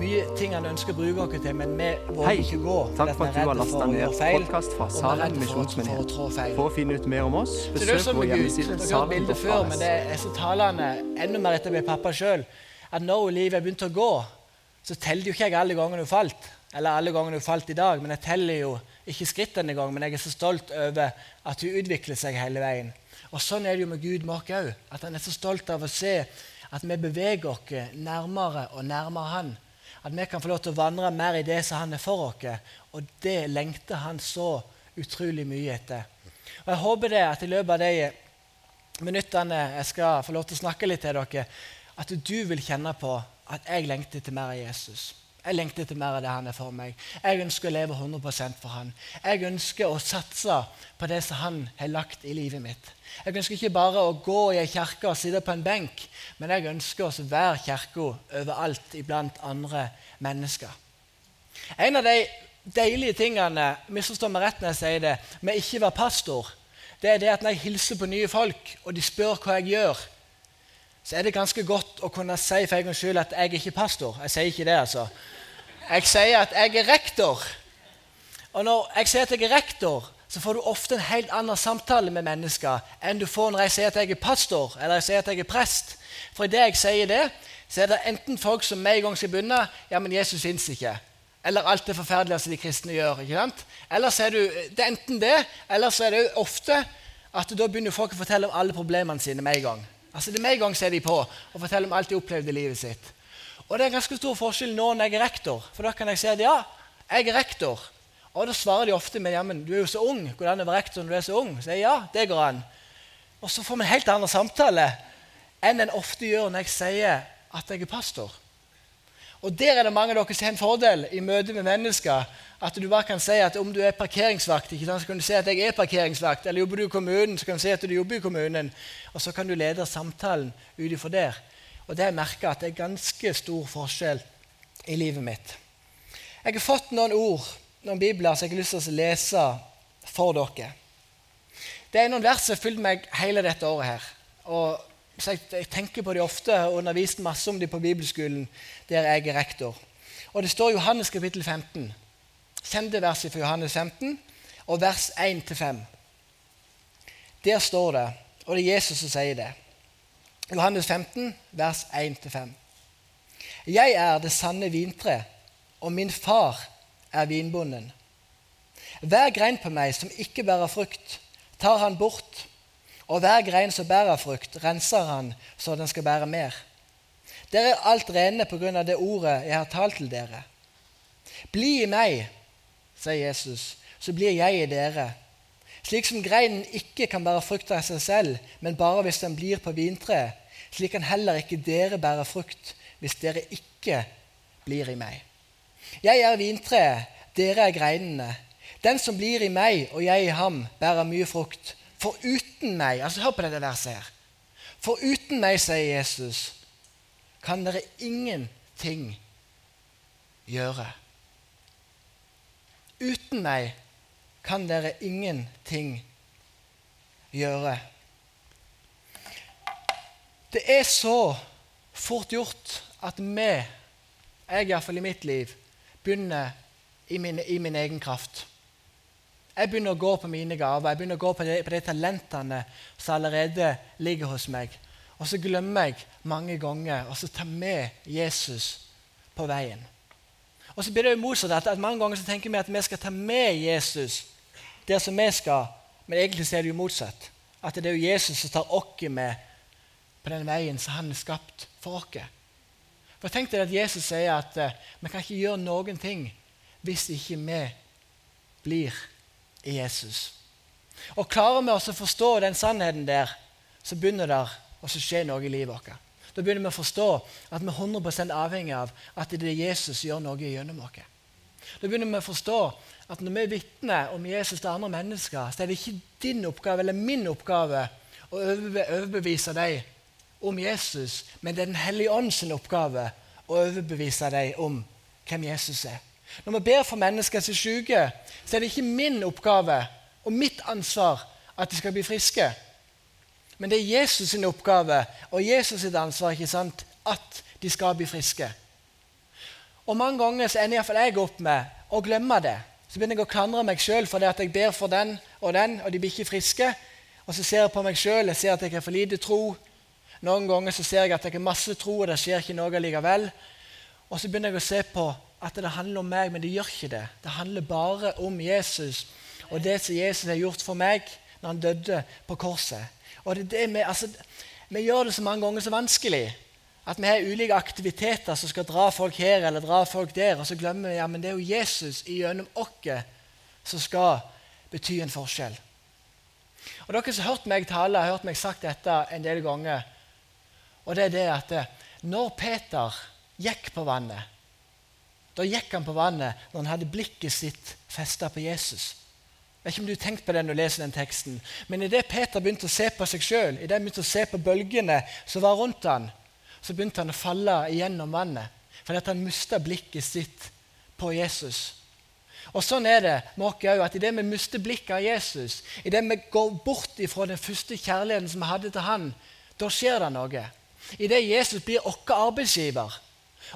Mye ting han ønsker å bruke oss til, men vi våger ikke gå. takk for at du har lasta ned podkast fra Salen misjonsmenighet. For å finne ut mer om oss, besøk vår hjemmeside før, men det er så talende enda mer etter med pappa sjøl. At når livet begynte å gå, så teller jo ikke jeg alle gangene hun falt. Eller alle gangene hun falt i dag, men jeg teller jo ikke skritt denne gangen. Men jeg er så stolt over at hun utvikler seg hele veien. Og sånn er det jo med Gud med oss òg. At han er så stolt av å se at vi beveger oss nærmere og nærmere Han. At vi kan få lov til å vandre mer i det som Han er for oss. Og det lengter Han så utrolig mye etter. Og Jeg håper det at i løpet av de minuttene jeg skal få lov til å snakke litt til dere, at du vil kjenne på at jeg lengter til mer av Jesus. Jeg lengter etter mer av det han er for meg. Jeg ønsker å leve 100% for han. Jeg ønsker å satse på det som han har lagt i livet mitt. Jeg ønsker ikke bare å gå i ei kirke og sitte på en benk, men jeg ønsker å være kirka overalt iblant andre mennesker. En av de deilige tingene misforstå meg rett når jeg sier det, med ikke være pastor, det er det at når jeg hilser på nye folk, og de spør hva jeg gjør, så er det ganske godt å kunne si for en gangs skyld at jeg er ikke pastor. Jeg sier ikke det, altså. Jeg sier at jeg er rektor. Og når jeg sier at jeg er rektor, så får du ofte en helt annen samtale med mennesker enn du får når jeg sier at jeg er pastor eller jeg sier at jeg er prest. For idet jeg sier det, så er det enten folk som med en gang skal begynne ja, men Jesus fins ikke. Eller alt det forferdelige som de kristne gjør. ikke sant? Eller så er du, Det er enten det, eller så er det ofte at da begynner folk å fortelle om alle problemene sine med en gang. Altså det Med en gang så er de på og forteller om alt de opplevde i livet sitt. Og det er ganske stor forskjell nå når jeg er rektor. For da kan jeg si at ja, jeg er rektor. Og da svarer de ofte med ja, men du er jo så ung. Går det an å være rektor når du er så ung? Så jeg, ja, det går an. Og så får vi en helt annen samtale enn en ofte gjør når jeg sier at jeg er pastor. Og Der er det mange av dere som har en fordel i møte med mennesker. At du bare kan si at om du er parkeringsvakt, ikke sant, så kan du si at jeg er parkeringsvakt. Eller jobber du i kommunen, så kan du si at du jobber i kommunen. Og så kan du lede samtalen ut ifra der. Og det har jeg merka at det er ganske stor forskjell i livet mitt. Jeg har fått noen ord, noen bibler, som jeg har lyst til å lese for dere. Det er noen vers som har fulgt meg hele dette året her. Og så jeg, jeg tenker på de ofte og undervist masse om de på bibelskolen der jeg er rektor. Og Det står Johannes kapittel 15. Kjente verset fra Johannes 15, og vers 1-5. Der står det, og det er Jesus som sier det. Johannes 15, vers 1-5. Jeg er det sanne vintre, og min far er vinbonden. Hver grein på meg som ikke bærer frukt, tar han bort, og hver grein som bærer frukt, renser han så den skal bære mer. Dere er alt rene på grunn av det ordet jeg har talt til dere. Bli i meg, sier Jesus, så blir jeg i dere. Slik som greinen ikke kan bære frukt av seg selv, men bare hvis den blir på vintreet, slik kan heller ikke dere bære frukt hvis dere ikke blir i meg. Jeg er vintreet, dere er greinene. Den som blir i meg og jeg i ham, bærer mye frukt. For uten meg altså Hør på dette verset her. For uten meg, sier Jesus, kan dere ingenting gjøre. Uten meg kan dere ingenting gjøre. Det er så fort gjort at vi, jeg iallfall i mitt liv, begynner i min, i min, egen kraft. Jeg begynner å gå på mine gaver, jeg begynner å gå på de, på de talentene som allerede ligger hos meg. Og så glemmer jeg mange ganger å ta med Jesus på veien. Og så blir det jo motsatt at, at Mange ganger så tenker vi at vi skal ta med Jesus der som vi skal, men egentlig så er det jo motsatt. At det er jo Jesus som tar oss med på den veien som han har skapt for oss. For Tenk deg at Jesus sier at uh, vi kan ikke gjøre noen ting hvis ikke vi blir i Jesus. Og Klarer vi oss å forstå den sannheten der, så begynner det å skje noe i livet vårt. Da begynner vi å forstå at vi er 100 avhengig av at det er Jesus som gjør noe gjennom oss. Da begynner vi å forstå at når vi vitner om Jesus til andre mennesker, så er det ikke din oppgave eller min oppgave å overbevise dem om Jesus, men det er Den hellige ånds oppgave å overbevise dem om hvem Jesus er. Når vi ber for mennesker som er syke, så er det ikke min oppgave og mitt ansvar at de skal bli friske. Men det er Jesus sin oppgave og Jesus sitt ansvar ikke sant, at de skal bli friske. Og mange ganger så ender iallfall jeg opp med å glemme det. Så begynner jeg å klandre meg sjøl fordi at jeg ber for den og den, og de blir ikke friske. Og så ser jeg på meg sjøl, jeg ser at jeg har for lite tro. Noen ganger så ser jeg at jeg har masse tro, og det skjer ikke noe likevel. Og så begynner jeg å se på at det handler om meg, men det gjør ikke det. Det handler bare om Jesus og det som Jesus har gjort for meg når han døde på korset. Og det er det vi, altså, vi gjør det så mange ganger så vanskelig. At vi har ulike aktiviteter som skal dra folk her eller dra folk der. Og så glemmer vi ja, men det er jo Jesus gjennom oss som skal bety en forskjell. Og Dere som har hørt meg tale, har hørt meg sagt dette en del ganger. Og det er det at eh, når Peter gikk på vannet, da gikk han på vannet når han hadde blikket sitt festa på Jesus. Jeg vet ikke om du har tenkt på det når du leser den teksten, men idet Peter begynte å se på seg sjøl, idet han begynte å se på bølgene som var rundt han, så begynte han å falle igjennom vannet. Fordi at han mista blikket sitt på Jesus. Og Sånn er det med oss òg. Idet vi mister blikket av Jesus, idet vi går bort ifra den første kjærligheten som vi hadde til han, da skjer det noe. Idet Jesus blir vår arbeidsgiver.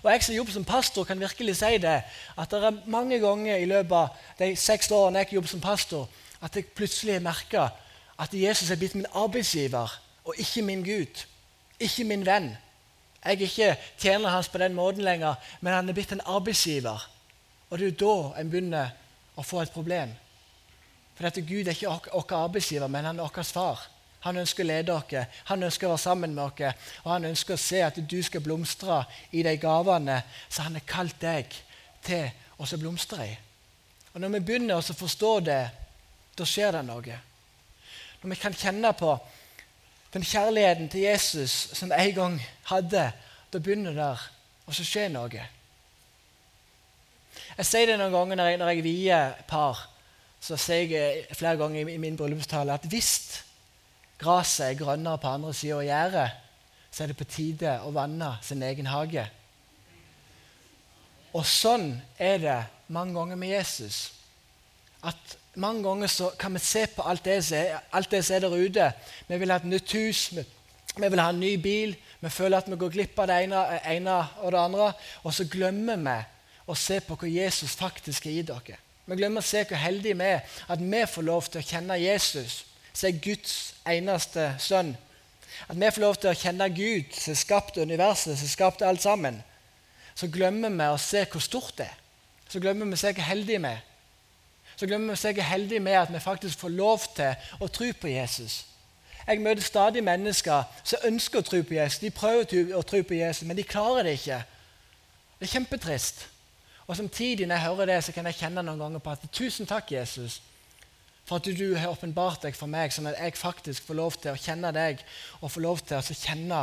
Og Jeg som jobber som pastor, kan virkelig si det, at det er mange ganger i løpet av de seks årene jeg jobber som pastor, at jeg plutselig merker at Jesus er blitt min arbeidsgiver og ikke min Gud. Ikke min venn. Jeg er ikke tjener hans på den måten lenger, men han er blitt en arbeidsgiver. Og det er jo da en begynner å få et problem. For dette Gud er ikke vår arbeidsgiver, men han er vår far. Han ønsker å lede dere, han ønsker å være sammen med dere. og han ønsker å se at du skal blomstre i de gavene som han har kalt deg til å blomstre i. Og Når vi begynner å forstå det, da skjer det noe. Når vi kan kjenne på den kjærligheten til Jesus som vi en gang hadde, da begynner det å skje noe. Jeg sier det noen ganger når jeg, når jeg vier par. Så sier jeg flere ganger i min bryllupstale at hvis gresset er grønnere på andre sida av gjerdet, så er det på tide å vanne sin egen hage. Og sånn er det mange ganger med Jesus. At Mange ganger så kan vi se på alt det som er, alt det som er der ute. Vi vil ha et nytt hus, vi, vi, vil ha en ny bil, vi føler at vi går glipp av det ene, ene og det andre. Og så glemmer vi å se på hva Jesus faktisk har gitt dere. Vi glemmer å se hvor heldige vi er at vi får lov til å kjenne Jesus som er Guds eneste sønn. At vi får lov til å kjenne Gud, som skapte universet, som skapte alt sammen. Så glemmer vi å se hvor stort det er. Så glemmer vi å se hvor heldige vi er. Så glemmer vi å se hvor heldige vi er at vi faktisk får lov til å tro på Jesus. Jeg møter stadig mennesker som ønsker å tro på Jesus. De prøver å tro på Jesus, men de klarer det ikke. Det er kjempetrist. Og Samtidig når jeg hører det, så kan jeg kjenne noen ganger på at tusen takk, Jesus, for at du har åpenbart deg for meg, sånn at jeg faktisk får lov til å kjenne deg og får lov til å kjenne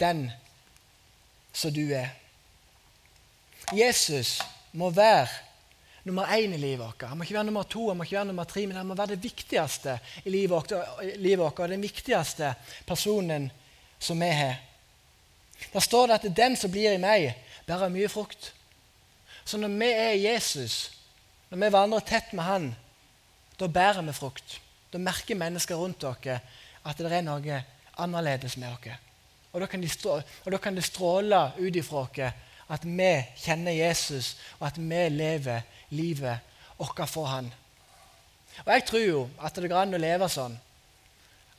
den som du er. Jesus må være nummer én i livet vårt. Han må ikke være nummer to, han må ikke være nummer tre, men han må være det viktigste i livet vårt, og den viktigste personen som vi har. Der står det at den som blir i meg, bærer mye frukt. Så når vi er Jesus, når vi vandrer tett med Han, da bærer vi frukt. Da merker mennesker rundt dere at det er noe annerledes med dere. Og da kan, de stråle, og da kan det stråle ut ifra oss at vi kjenner Jesus, og at vi lever livet vårt for Han. Og Jeg tror jo at det går an å leve sånn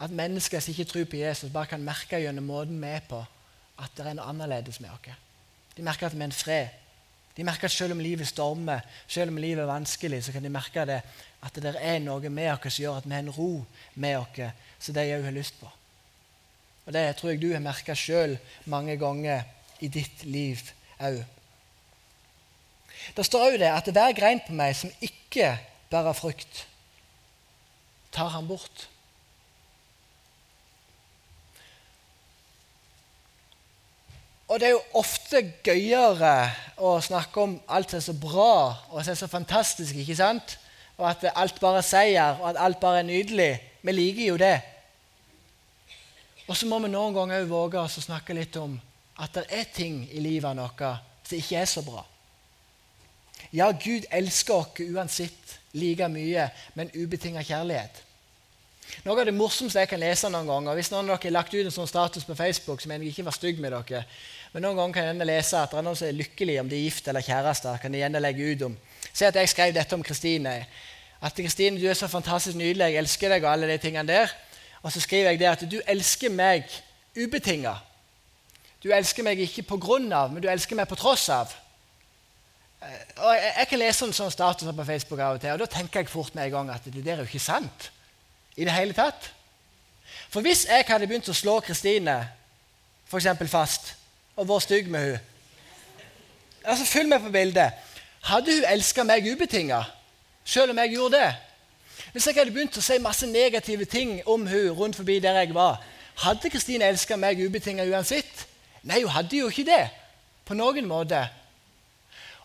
at mennesker som ikke tror på Jesus, bare kan merke gjennom måten vi er på, at det er noe annerledes med oss. De merker at vi er en fred. De merker at selv om livet stormer, selv om livet er vanskelig, så kan de merke det, at det er noe med oss som gjør at vi har en ro med oss som de òg har lyst på. Og Det tror jeg du har merka sjøl mange ganger i ditt liv òg. Det står òg det at hver grein på meg som ikke bærer frukt, tar han bort. Og det er jo ofte gøyere å snakke om alt som er så bra og som er så fantastisk, ikke sant? Og at alt bare er seier, og at alt bare er nydelig. Vi liker jo det. Og så må vi noen ganger òg våge oss å snakke litt om at det er ting i livet vårt som ikke er så bra. Ja, Gud elsker oss uansett like mye, men ubetinga kjærlighet. Noe av det morsomste jeg kan lese noen ganger, hvis noen av dere har lagt ut en sånn status på Facebook, så mener jeg ikke var stygg med dere, Men noen ganger kan jeg lese at det er noen som er lykkelige om de er gift eller kjærester. kan de gjerne legge ut om. Se at jeg skrev dette om Kristine. At Kristine, du er så fantastisk nydelig, jeg elsker deg og alle de tingene der. Og så skriver jeg det at du elsker meg ubetinga. Du elsker meg ikke på grunn av, men du elsker meg på tross av. Eh, og jeg, jeg kan lese en sånn status på Facebook av og til, og da tenker jeg fort med en gang at det der er jo ikke sant. I det hele tatt. For hvis jeg hadde begynt å slå Kristine for fast og vært stygg med henne altså Følg med på bildet. Hadde hun elska meg ubetinga, selv om jeg gjorde det? Hvis jeg hadde begynt å si masse negative ting om hun rundt forbi der jeg var, hadde Kristine elska meg ubetinga uansett? Nei, hun hadde jo ikke det. På noen måte.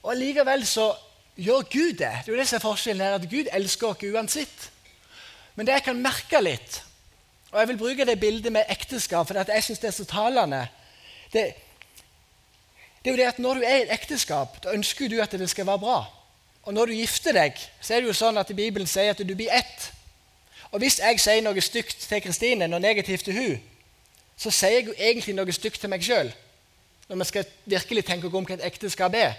Og likevel så gjør Gud det. Det er jo det som er forskjellen her, at Gud elsker oss uansett. Men det jeg kan merke litt, og jeg vil bruke det bildet med ekteskap, for jeg syns det er så talende det, det, er jo det at Når du er i et ekteskap, da ønsker du at det skal være bra. Og når du gifter deg, så er det jo sånn at Bibelen sier at du blir ett. Og hvis jeg sier noe stygt til Kristine, noe negativt til hun, så sier jeg jo egentlig noe stygt til meg sjøl. Når vi skal virkelig tenke om hva et ekteskap er.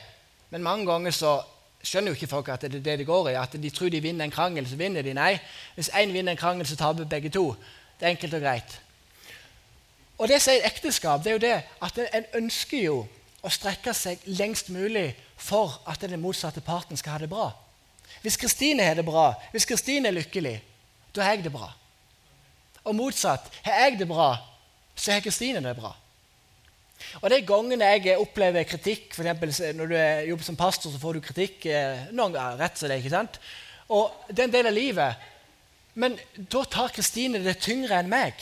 Men mange ganger så skjønner jo ikke folk at det er det det går i. At de tror de vinner en krangel, så vinner de. Nei, hvis én vinner en krangel, så taper begge to. Det er enkelt og greit. Og det som er ekteskap, det er jo det at en ønsker jo å strekke seg lengst mulig for at den motsatte parten skal ha det bra. Hvis Kristine har det bra, hvis Kristine er lykkelig, da har jeg det bra. Og motsatt. Har jeg det bra, så har Kristine det bra. Og De gangene jeg opplever kritikk, f.eks. når du jobber som pastor, så får du kritikk eh, noen ganger, rett som det ikke sant? Og det er en del av livet. Men da tar Kristine det tyngre enn meg.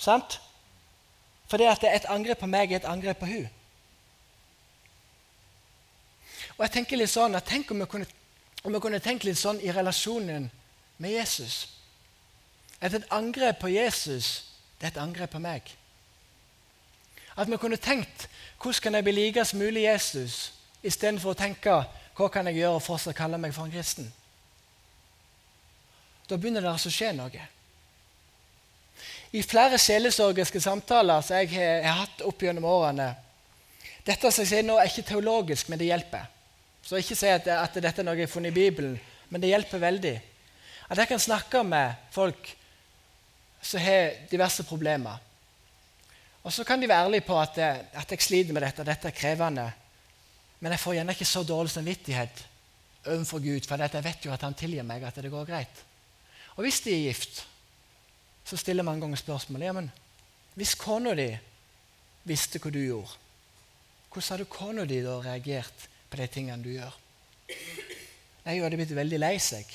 Sant? For det at et angrep på meg er et angrep på hun. Og jeg tenker litt sånn, at Tenk om vi kunne, om vi kunne tenkt litt sånn i relasjonen med Jesus. At et angrep på Jesus, det er et angrep på meg. At vi kunne tenkt hvordan kan jeg bli likest mulig Jesus, istedenfor å tenke hva kan jeg gjøre for å kalle meg for en kristen. Da begynner det altså å skje noe. I flere sjelesorgiske samtaler som jeg har hatt opp gjennom årene Dette som jeg sier nå er ikke teologisk, men det hjelper. Så ikke si at, at dette er noe jeg har funnet i Bibelen, men det hjelper veldig. At jeg kan snakke med folk som har diverse problemer. Og så kan de være ærlige på at, at jeg sliter med dette, dette er krevende. Men jeg får gjerne ikke så dårlig samvittighet overfor Gud, for jeg vet jo at han tilgir meg, at det går greit. Og hvis de er gift, så stiller mange ganger spørsmålet ja, men hvis kona di visste hva du gjorde, hvordan hadde kona di da reagert på de tingene du gjør? Jeg hadde blitt veldig lei seg.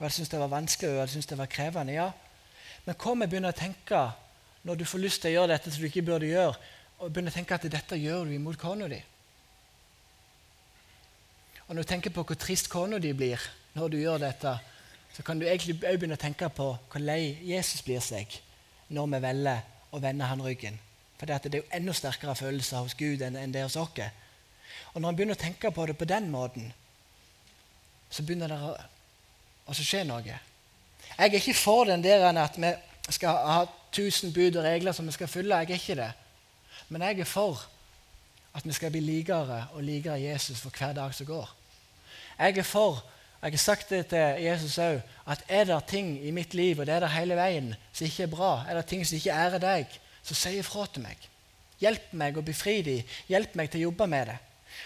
Og jeg syntes det var vanskelig og syntes det var krevende. ja. Men hva om jeg begynner å tenke, når du får lyst til å gjøre dette som du ikke burde gjøre, og begynner å tenke at dette gjør du imot kona di? Og når du tenker på hvor trist kona di blir når du gjør dette, så kan du egentlig også begynne å tenke på hvor lei Jesus blir seg når vi velger å vende han ryggen. For det er jo enda sterkere følelser hos Gud enn det hos oss. Og når han begynner å tenke på det på den måten, så begynner det å skje noe. Jeg er ikke for den der at vi skal ha tusen bud og regler som vi skal følge. Jeg er ikke det. Men jeg er for at vi skal bli likere og likere Jesus for hver dag som går. Jeg er for jeg har sagt det til Jesus òg, at er det ting i mitt liv og det er det hele veien, som ikke er bra, er det ting som ikke ærer deg, så si ifra til meg. Hjelp meg å befri dem. Hjelp meg til å jobbe med det.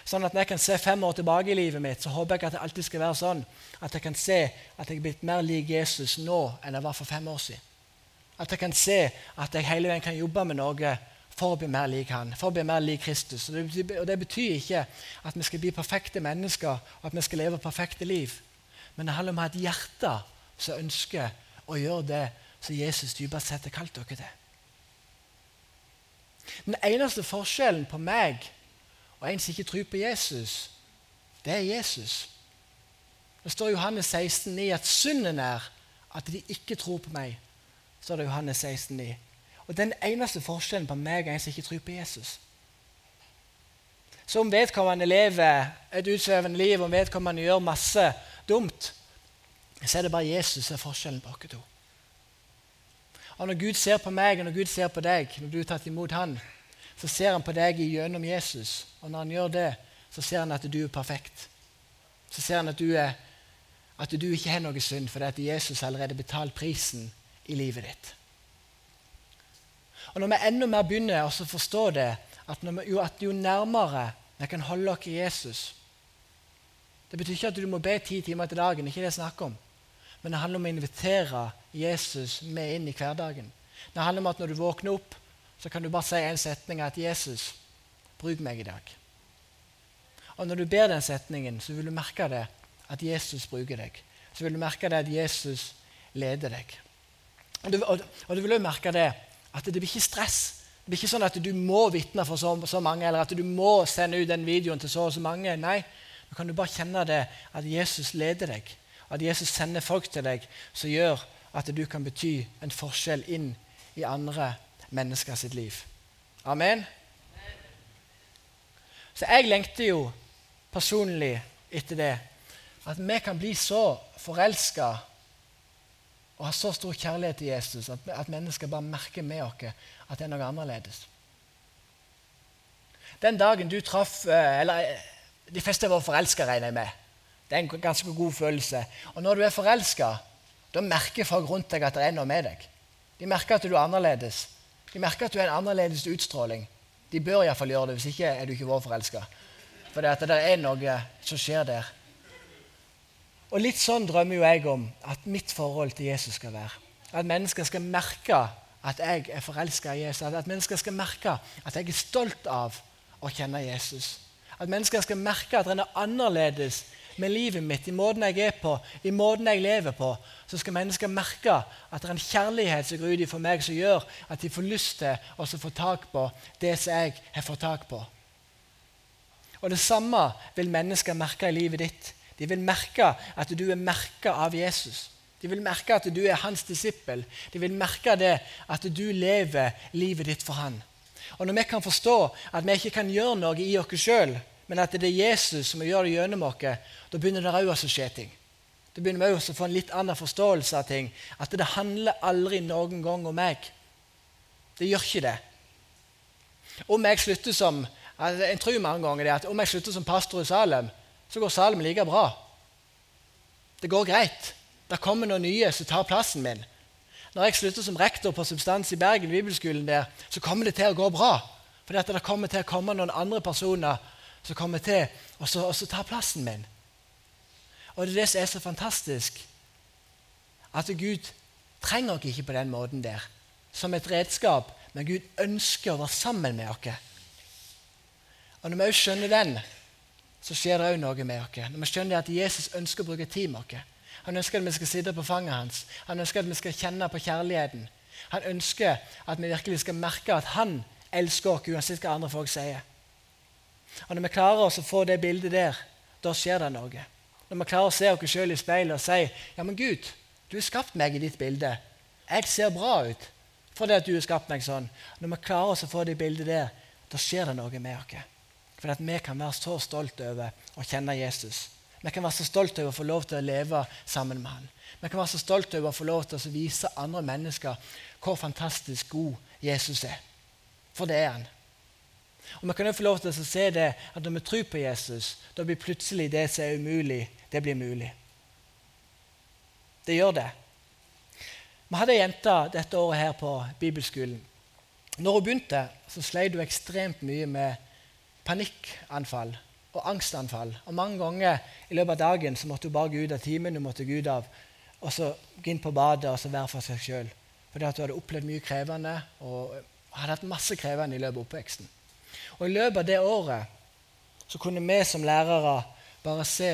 Sånn at når jeg kan se fem år tilbake i livet mitt, så håper jeg at det alltid skal være sånn at jeg kan se at jeg er blitt mer lik Jesus nå enn jeg var for fem år siden. At jeg kan se at jeg hele veien kan jobbe med noe for å bli mer lik han, for å bli mer lik Kristus. Og det, betyr ikke at vi skal bli perfekte mennesker og at vi skal leve perfekte liv. Men det handler om å ha et hjerte som ønsker å gjøre det som Jesus dypest sett har kalt dere til. Den eneste forskjellen på meg og en som ikke tror på Jesus, det er Jesus. Det står i Johannes 16,9 at synden er at de ikke tror på meg. står det Johannes 16, 9. Og Den eneste forskjellen på meg og en som ikke tror på Jesus. Så om vedkommende lever et utsvevende liv, om vedkommende gjør masse dumt, så er det bare Jesus som er forskjellen på oss to. Og Når Gud ser på meg og når Gud ser på deg, når du har tatt imot Han, så ser han på deg gjennom Jesus. Og når han gjør det, så ser han at du er perfekt. Så ser han at du, er, at du ikke har noe synd, fordi at Jesus allerede betalt prisen i livet ditt. Og Når vi enda mer begynner å forstå det, at, vi, jo, at jo nærmere vi kan holde oss i Jesus Det betyr ikke at du må be ti timer til dagen, ikke det jeg snakker om. Men det handler om å invitere Jesus med inn i hverdagen. Det handler om at når du våkner opp, så kan du bare si en setning at 'Jesus, bruk meg i dag'. Og når du ber den setningen, så vil du merke det at Jesus bruker deg. Så vil du merke det at Jesus leder deg. Og du, og, og du vil også merke det at det blir ikke stress. Det blir ikke sånn at du må vitne for så, så, mange, eller at du må sende ut den videoen til så og så mange. Nei, nå kan du bare kjenne det at Jesus leder deg. At Jesus sender folk til deg som gjør at du kan bety en forskjell inn i andre mennesker sitt liv. Amen. Så jeg lengter jo personlig etter det. At vi kan bli så forelska og ha så stor kjærlighet til Jesus at, at mennesker bare merker med oss at det er noe annerledes. Den dagen du traff eh, Eller de fleste var forelska, regner jeg med. Det er en ganske god følelse. Og når du er forelska, da merker folk rundt deg at det er noe med deg. De merker at du er annerledes. De merker at du er en annerledes utstråling. De bør iallfall gjøre det, hvis ikke er du ikke vår forelska. For det, er noe som skjer der. Og Litt sånn drømmer jo jeg om at mitt forhold til Jesus skal være. At mennesker skal merke at jeg er forelska i Jesus. At mennesker skal merke at jeg er stolt av å kjenne Jesus. At mennesker skal merke at det er annerledes med livet mitt, i måten jeg er på, i måten jeg lever på, så skal mennesker merke at det er en kjærlighet som går ut for meg, som gjør at de får lyst til å få tak på det som jeg har fått tak på. Og Det samme vil mennesker merke i livet ditt. De vil merke at du er merka av Jesus. De vil merke at du er hans disippel. De vil merke det at du lever livet ditt for han. Og Når vi kan forstå at vi ikke kan gjøre noe i oss sjøl, men at det er Jesus som gjør det gjennom oss, da begynner det òg å skje ting. Da begynner vi også å få en litt annen forståelse av ting. At det handler aldri noen gang om meg. Det gjør ikke det. Om jeg slutter som altså, Jeg tror mange ganger det at om jeg slutter som pastor i Salem, så går Salem like bra. Det går greit. Det kommer noen nye som tar plassen min. Når jeg slutter som rektor på Substans i Bergen, bibelskolen der, så kommer det til å gå bra. For det kommer til å komme noen andre personer som kommer til å ta plassen min. Og det er det som er så fantastisk. At Gud trenger oss ikke på den måten der, som et redskap, men Gud ønsker å være sammen med oss. Og Når vi òg skjønner den, så skjer det òg noe med oss. Når vi skjønner at Jesus ønsker å bruke tid med oss. Han ønsker at vi skal sitte på fanget hans. Han ønsker at vi skal kjenne på kjærligheten. Han ønsker at vi virkelig skal merke at han elsker oss uansett hva andre folk sier. Og Når vi klarer oss å få det bildet der, da skjer det noe. Når vi klarer å se oss sjøl i speilet og si ja, men Gud, du har skapt meg i ditt bilde. Jeg ser bra ut fordi at du har skapt meg sånn. Når vi klarer oss å få det bildet der, da skjer det noe med oss. For at vi kan være så stolte over å kjenne Jesus. Vi kan være så stolte over å få lov til å leve sammen med han. Vi kan være så stolte over å få lov til å vise andre mennesker hvor fantastisk god Jesus er. For det er han. Og Vi kan også få lov til å se det at når vi tror på Jesus, da blir plutselig det som er umulig, det blir mulig. Det gjør det. Vi hadde ei jente dette året her på bibelskolen. Når hun begynte, så sleit hun ekstremt mye med panikkanfall og angstanfall. Og Mange ganger i løpet av dagen så måtte hun bare gå ut av timen, hun måtte gå ut av, og så gå inn på badet og så være for seg sjøl. Fordi at hun hadde opplevd mye krevende og hadde hatt masse krevende i løpet av oppveksten. Og I løpet av det året så kunne vi som lærere bare se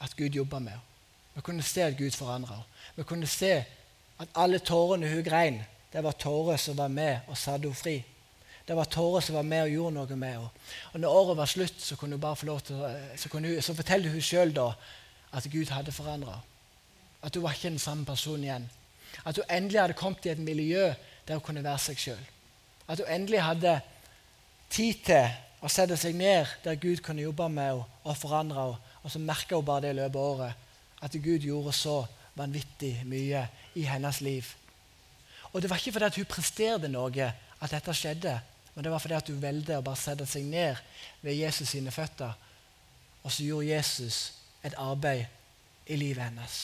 at Gud jobba med henne. Vi kunne se at Gud forandra henne. Vi kunne se at alle tårene hun grein, det var tårer som var med og satte henne fri. Det var tårer som var med og gjorde noe med henne. Og når året var slutt, så kunne hun bare få lov til så, hun, så fortalte hun sjøl at Gud hadde forandra. At hun var ikke den samme personen igjen. At hun endelig hadde kommet i et miljø der hun kunne være seg sjøl. At hun endelig hadde tid til å sette seg ned der Gud kunne jobbe med henne og forandre henne. Og så merka hun bare det i løpet av året, at Gud gjorde så vanvittig mye i hennes liv. Og det var ikke fordi hun presterte noe at dette skjedde, Men det var fordi at hun valgte å bare sette seg ned ved Jesus sine føtter. Og så gjorde Jesus et arbeid i livet hennes.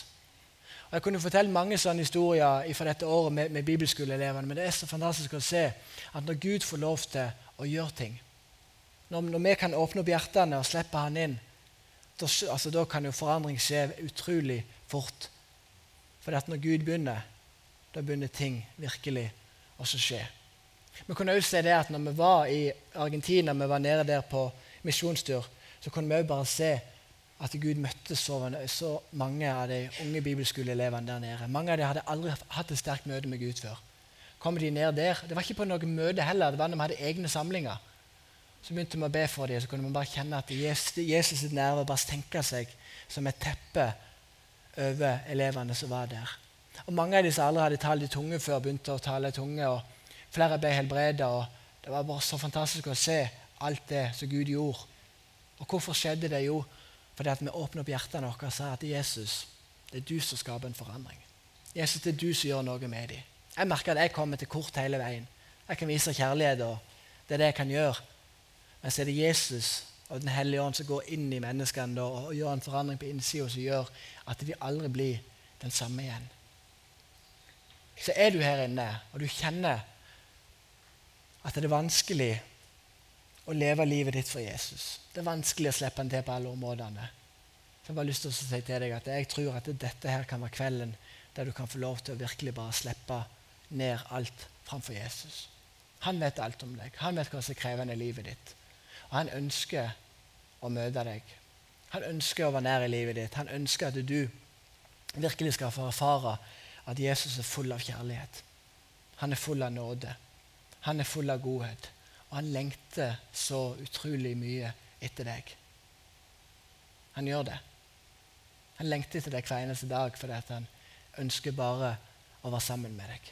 Og Jeg kunne fortelle mange sånne historier fra dette året med, med bibelskoleelevene, men det er så fantastisk å se at når Gud får lov til å gjøre ting, når, når vi kan åpne opp hjertene og slippe Han inn, da, altså, kan jo forandring skje utrolig fort. For når Gud begynner, da begynner ting virkelig å skje. Vi kunne også se det at når vi var i Argentina, vi var nede der på misjonstur, så kunne vi også bare se at Gud møtte så, så mange av de unge bibelskoleelevene der nede. Mange av dem hadde aldri hatt et sterkt møte med Gud før. Kom de ned der, Det var ikke på noe møte heller, det var når vi hadde egne samlinger. Så begynte vi å be for dem, så kunne vi bare kjenne at Jesus, sitt nærvær bare tenke seg som et teppe over elevene som var der. Og Mange av de som aldri hadde talt i tunge før, begynte å tale i tunge. og Flere ble helbredet. Det var bare så fantastisk å se alt det som Gud gjorde. Og hvorfor skjedde det? Jo, fordi at vi åpner opp hjertene våre og sa at Jesus, det er du som skaper en forandring. Jesus, det er du som gjør noe med dem. Jeg merker at jeg kommer til kort hele veien. Jeg kan vise kjærlighet, og det er det jeg kan gjøre. Men så er det Jesus og Den hellige ånd som går inn i menneskene og, gjør en forandring på innsida som gjør at de aldri blir den samme igjen. Så er du her inne, og du kjenner at det er vanskelig å leve livet ditt for Jesus. Det er vanskelig å slippe han til på alle områdene. Så jeg har lyst til å si til deg at jeg tror at dette her kan være kvelden der du kan få lov til å virkelig bare slippe ned alt framfor Jesus. Han vet alt om deg. Han vet hva som er krevende i livet ditt. Og han ønsker å møte deg. Han ønsker å være nær i livet ditt. Han ønsker at du virkelig skal få erfare at Jesus er full av kjærlighet. Han er full av nåde. Han er full av godhet. Og han lengter så utrolig mye etter deg. Han gjør det. Han lengter etter deg hver eneste dag fordi han ønsker bare å være sammen med deg.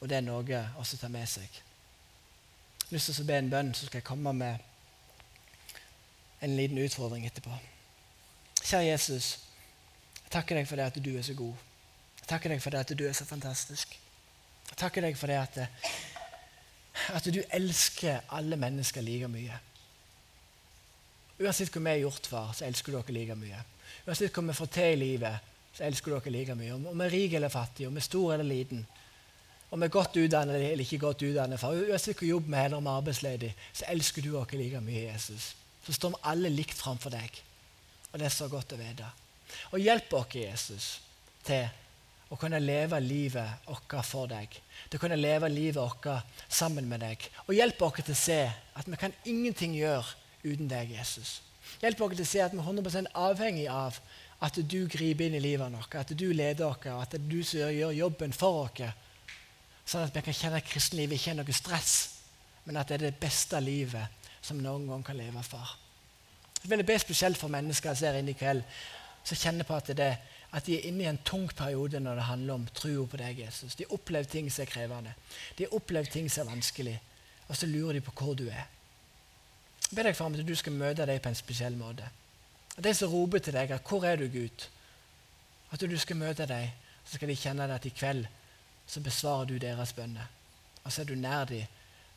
Og det er noe også å ta med seg. Jeg har lyst til å be en bønn, så skal jeg komme med en liten utfordring etterpå. Kjære Jesus, jeg takker deg for det at du er så god. Jeg takker deg for det at du er så fantastisk. Jeg takker deg for det at, at du elsker alle mennesker like mye. Uansett hva vi har gjort, far, så elsker du dere like mye. Uansett hva vi får til i livet, så elsker du dere like mye. Om vi er rike eller fattige, om vi er stor eller liten, om vi er godt utdannet eller ikke godt utdannet, far. uansett hva jobb vi har, om vi er arbeidsledige, så elsker du dere like mye, Jesus. Så står vi alle likt framfor deg. Og det er så godt å vite. Og hjelp oss, Jesus, til å kunne leve livet vårt for deg. Til å kunne leve livet vårt sammen med deg. Og hjelp oss til å se at vi kan ingenting gjøre uten deg, Jesus. Hjelp oss til å se at vi er 100 avhengig av at du griper inn i livet vårt, at du leder oss, at det er du som gjør jobben for oss. Sånn at vi kan kjenne at kristenlivet ikke er noe stress, men at det er det beste livet som noen gang kan leve for. Jeg vil be spesielt for mennesker som er inne i kveld, som kjenner på at det er at de er inne i en tung periode når det handler om troa på deg, Jesus. De har opplevd ting som er krevende. De har opplevd ting som er vanskelig. Og så lurer de på hvor du er. Jeg ber deg far, at du skal møte dem på en spesiell måte. At De som roper til deg at 'Hvor er du, Gud?' At du skal møte dem, så skal de kjenne at i kveld så besvarer du deres bønner. Og så er du nær dem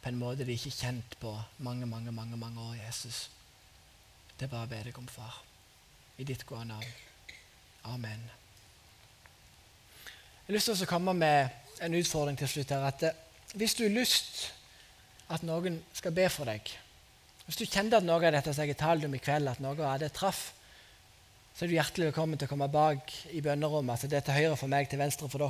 på en måte de ikke er kjent på mange, mange, mange, mange år, Jesus. Det er bare å be deg om, far. I ditt gode navn. Amen. Jeg har lyst til å komme med en utfordring til slutt. her, at eh, Hvis du har lyst at noen skal be for deg Hvis du kjente at noe av dette som jeg talte om i kveld, at noe av det traff, så er du hjertelig velkommen til å komme bak i bønnerommet. altså Det er til høyre for meg, til venstre for dere.